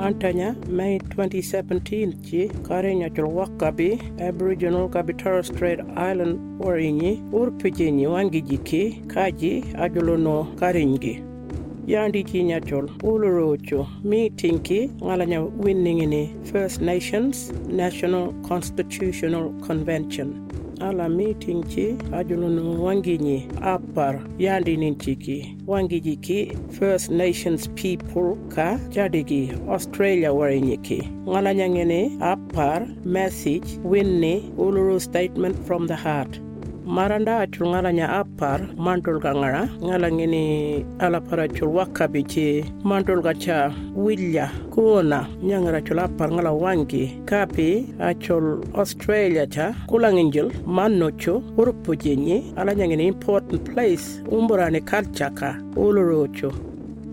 antanya May 2017 ci karenya chul wakabi Aboriginal kabi Torres Strait Island warinyi urpijinyi wangi jiki kaji ajulono karingi. Yandi ci ñacol ulorocho meeting ki ngalanya winning ni First Nations National Constitutional Convention ala meeting ci ajulono wangi ñi apar yandi nin ciki wangi jiki First Nations people ka jadigi Australia warinyi ki. Ngalanya ngene apar message winni uluru statement from the heart maranda acul ŋala nya a par mantol ka ŋara ŋala ŋini alapara cul wa kabeje mantol ka ca wilya kuna nyaŋara cul a par ŋala wangi. Kapi acul australia ca kulaŋinjil man noco urupu jenyi ala nyaŋini important place umburani kalca ka uloroco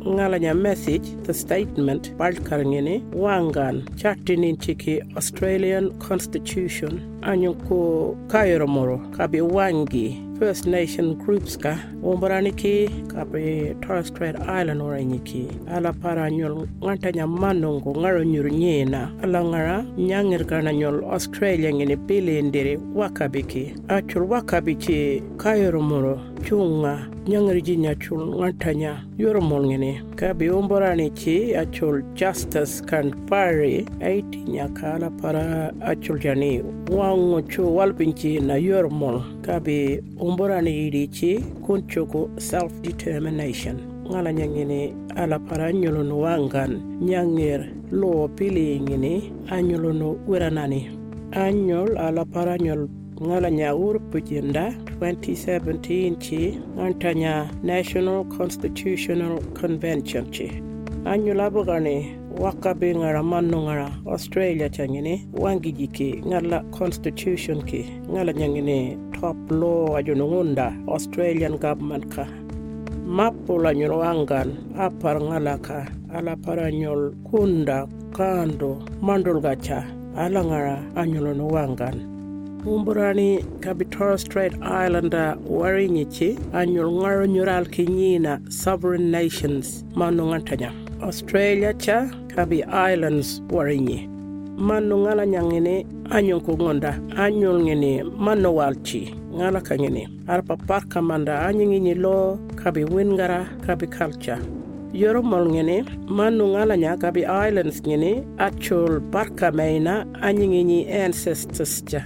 ngalanya message the statement balkarngene wangan chartinin chiki Australian Constitution. Anyuko kairo moro kabi wangi First Nation groups ka umbaraniki kabi Torres Strait Island oranyiki ala para nyol ngata nyamanongo ngaro nyur nyena. Ala ngara nyangir kana nyol Australia ngene pile ndere wakabiki achur wakabiki kayoromoro chunga nyangir jinya chul nganta nya yoro mol ngene kabe umbarani ki achul justice kan pare aiti nya kala para achul jani wango chu walpinchi na yoro mol kabe umborani yidi ci kuncuku self-determination ngala nyangini ala para nyolono wangan nyangir lo pili ngini anyolono wiranani anyol ala para nyol ŋala nyaur pujinda 2017 chi ŋantanya national constitutional convention chi. Anyu bugani waka bi ŋara mannu ŋara australia changini wangi jiki constitution ki ŋala nyangini top law ajunungunda australian government ka. Mapula ñul wangan apar ngalaka ŋala ala kunda kando mandul gacha ala wangan. Umburani kabi Torres Strait Islander warinyichi anyol ngaro nyural kinyina sovereign nations manu ngantanya Australia cha kabi islands warinyi manu ngala nyangene anyon ko ngonda anyol ngene mano walchi ngala ka ngene arpa parka manda anyingi ni lo kabi wingara kabi culture. Yoro mol ngene manu ngala nya kabi islands ngene achol barka meina anyingi ni ancestors cha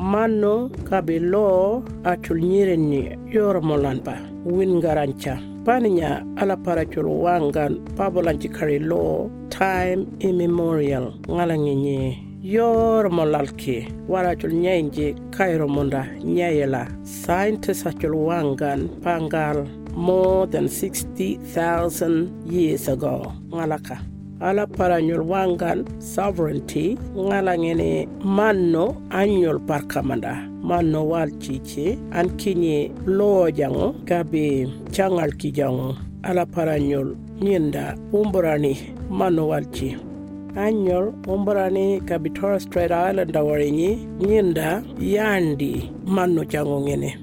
mano kabi lo achol nyiren ni yoro molanpa wingarancha. Paninya ala parachul wangan pabolanci kari lo time immemorial ngala ngenye yor molalki warachul nyenji kairo munda nyayela. Scientists achul wangan pangal more than 60,000 years ago. Ngalaka ala paranyol wangan sovereignty ngala ngene manno anyol parkamanda manno wal cici an kinye loo jango gabe cangal ki jango. Ala paranyol nyinda umburani manno wal ci. Anyol umburani gabi Torres Strait Island awarenyi nyinda yandi manno jango ngene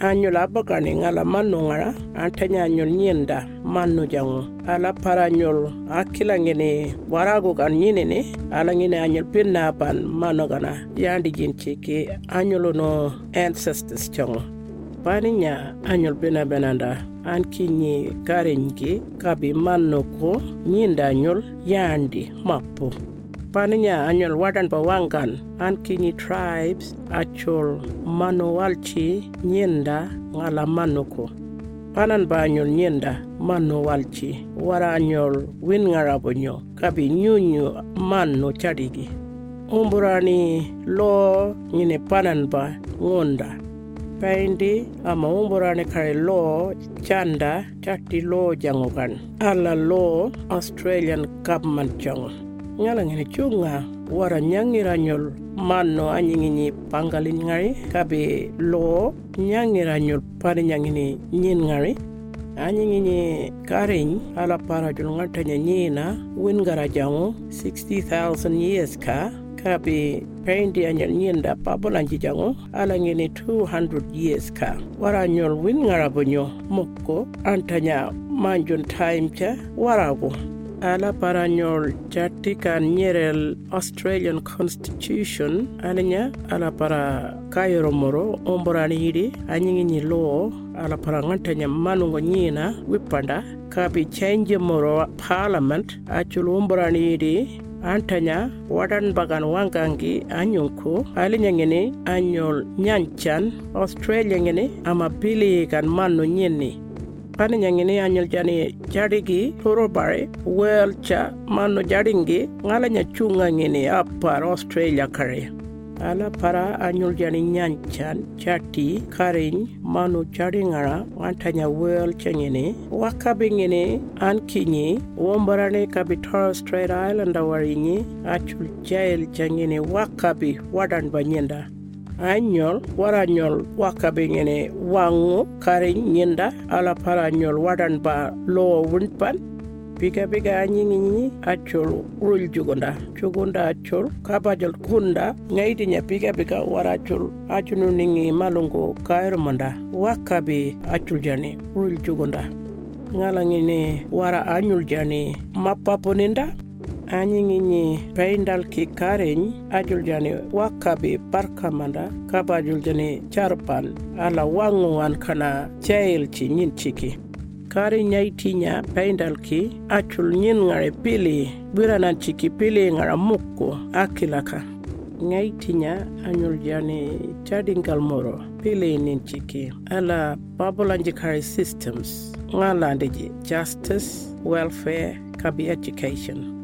anyol abakani ngala manno ngara antanya anyol nyinda manno jango ala paranyol akila ngene warago kan nyine ne ala ngene anyol pinna pan mano gana yandi jin chiki anyolo no ancestors chongo. Pani nya anyol pina benanda. An kinyi karengi kabi manno ko nyinda anyol yandi mappo paninya anyol wadan pa wangan an kinyi tribes achol mano walchi nyinda ngala mano ko panan ba anyol nyinda mano walchi wara anyol win ngarabo nyo kabi nyunyu mano chadigi. Umburani lo nyine panan ba ngonda. Paindi ama umburani kare lo chanda chati lo jangokan. Ala lo australian government jango ngala ngene chunga wara nyangira nyol manno anyingi pangalin ngari kabe lo nyangira nyol pare nyangini nyin ngari anyingi karin ala para jul ngatanya nyina win gara jango 60000 years ka kabe pendi anyal nyinda pabolanji jango ala ngene 200 years ka. Wara nyol win ngara bonyo mokko antanya manjon time cha warago ala paranyol chatti kan nyerel Australian Constitution. Alanya ala para kayoro moro omborani yidi anyingi ni law ala para ngantanya manungo nyina wipanda. Kabi change moro parliament achul omborani yidi antanya wadan bagan wangangi anyunku. Alinya ngene anyol nyanchan. Australia ngene ama bili kan manu pani nyangini anyol jani jadigi toro bare wel cha mano jadingi ngala nya chunga ngini apar Australia kare ala para anyol jani nyanchan chati karin manu jadingara wantanya wel changini wakabi ngini ankinyi wombarane kabi Torres Strait Islander warinyi achul jail changini wakabi wadan banyenda anyol waranyol wakabe ŋene waŋo kare ñinda ala paranyol waɗan ba lowo wunpan piga piga ñiŋiñi accol rol jugunda. Jugunda accol kabajol kunda ŋayidiña piga piga wara accol acunu niŋi malungu kayirumunda wakabe accul jani rol jugunda. Ŋalaŋini wara anyul jani mappapuninda añiŋiñi peyndal ki kareñ ajuljani wakkabi barkamanda kaba ajuljani charpan ala wanguwan kana ceyelci ñin chiki. Kari nyai tinya ki achul nyin ngare pili biranan chiki pili ngara mukko akilaka. Ngai tinya anyul chadingal moro pili nin chiki. Ala babulanjikari systems ngalandiji justice welfare kabi education.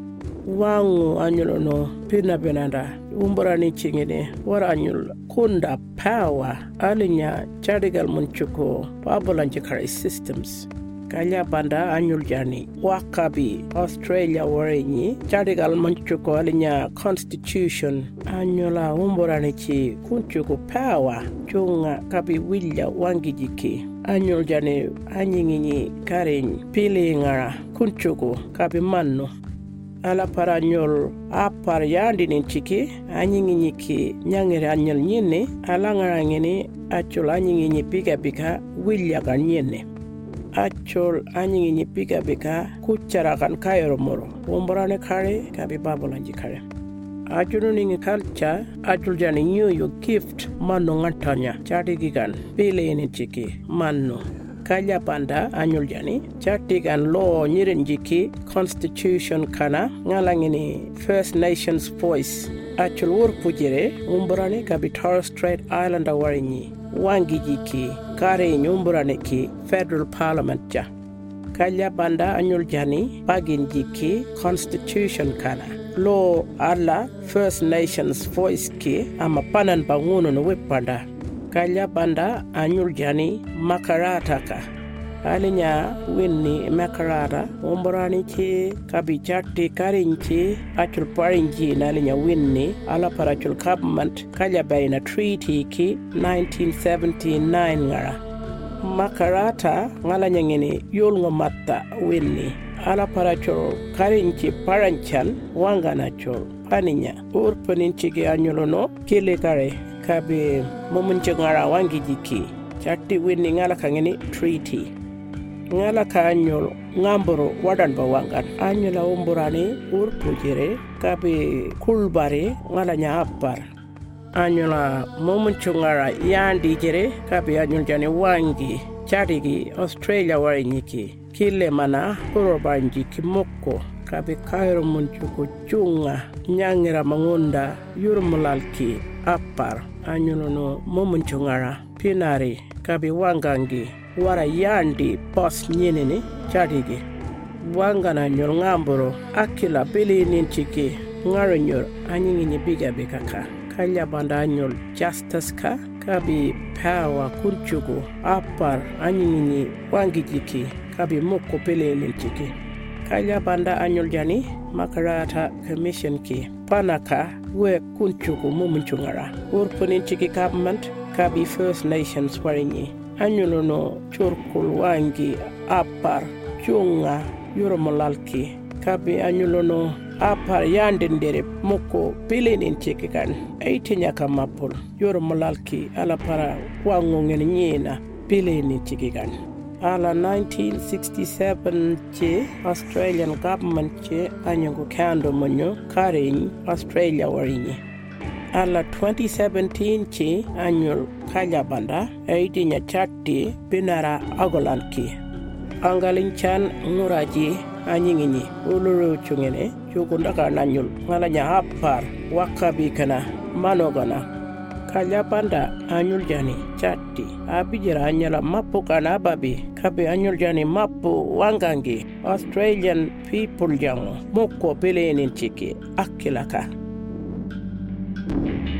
Wangu anyulo no pina benanda umborani chingini wara anyul kunda power alinya chadigal munchuko pabulanji kari systems. Kanya banda anyul jani wakabi australia warenyi chadigal munchuko alinya constitution. Anyula umborani chi kunchuko power chunga kabi wilya wangijiki anyul jani anyinginyi karin pili ngara kunchuko kabi manno ala para nyol a par yandi nin chiki anyingi nyiki nyangere anyal nyine ala ngarangini achol anyingi nyipika bika wilya kan nyine achol anyingi nyipika bika kuchara kan kayoro moro. Womborane kare kabi babolanji kare. Ajunu ningi kalcha ajul jani nyoyo gift manu ngatanya. Chati gigan pile ini chiki manu kalya banda anyul jani chatigan law nyiren jiki constitution kana ngalangini first nations voice achul wur pujire umburane kabi Torres Strait Islander warinyi wangi jiki kare nyumburane ki federal parliament ja. Kalya banda anyul jani bagin jiki constitution kana law alla first nations voice ki ama panan banguno no wepanda kalya banda anyul jani makarata ka. Alinya winni makarata womborani ci kabi chatti karin ci acul parin ji nalinya winni ala paracul government kalya bayna treaty ki 1979 ngara. Makarata ngala nyangini yolngo matta winni ala paracul karin ci parancan wangana cul paninya. Urpanin cigi anyulono kile momunce ngara wangi jiki chatti winni ngala kangeni treaty. Ngala ka anyol ngamboro wadan ba wangan anyola umburani urpujire kabe kulbare ngala nya appar anyola ngara yandi jere kabe anyol jani wangi. Charigi australia wari nyiki kile mana kurobanji kimokko kabe kairo muncuko cunga nyangira mangunda yurmulalki appar anyulono momuncungara pinari kabi wangangi wara yandi bos nyinini chadigi. Wangana nyor ngamboro akila bili ninciki ngaro nyor anyingi biga biga ka kalya banda nyor justice ka power kunchugu apar anyingi wangi kabi mukko bili ninciki kanya banda anyol jani makarata commission ki panaka we kunchugu mumuncungara urpunin chiki government kabi first nations warinyi anyulono curkul wangi apar cunga yuromolalki kabi anyulono apar yandendere mukko pilinin ciki kan. Aitinya ka mappol yuromolalki ala para wangongen nyina pelenin ciki kan ala 1967 ci Australian government ci anyungu kando monyo karin Australia warinyi. Ala 2017 ci anyul kajabanda aidinya chatti binara agolanki angalin chan nguraji anyinginyi uluru chungene chukundaka nanyul ngalanya hapar wakabi kana manogana. Kajabanda anyul jani ɓurti ha pijira ha ñalam mappo kana baɓe kaɓe añol jani mappo wangange australian people jango mokko pele enen cike akkila ka thank you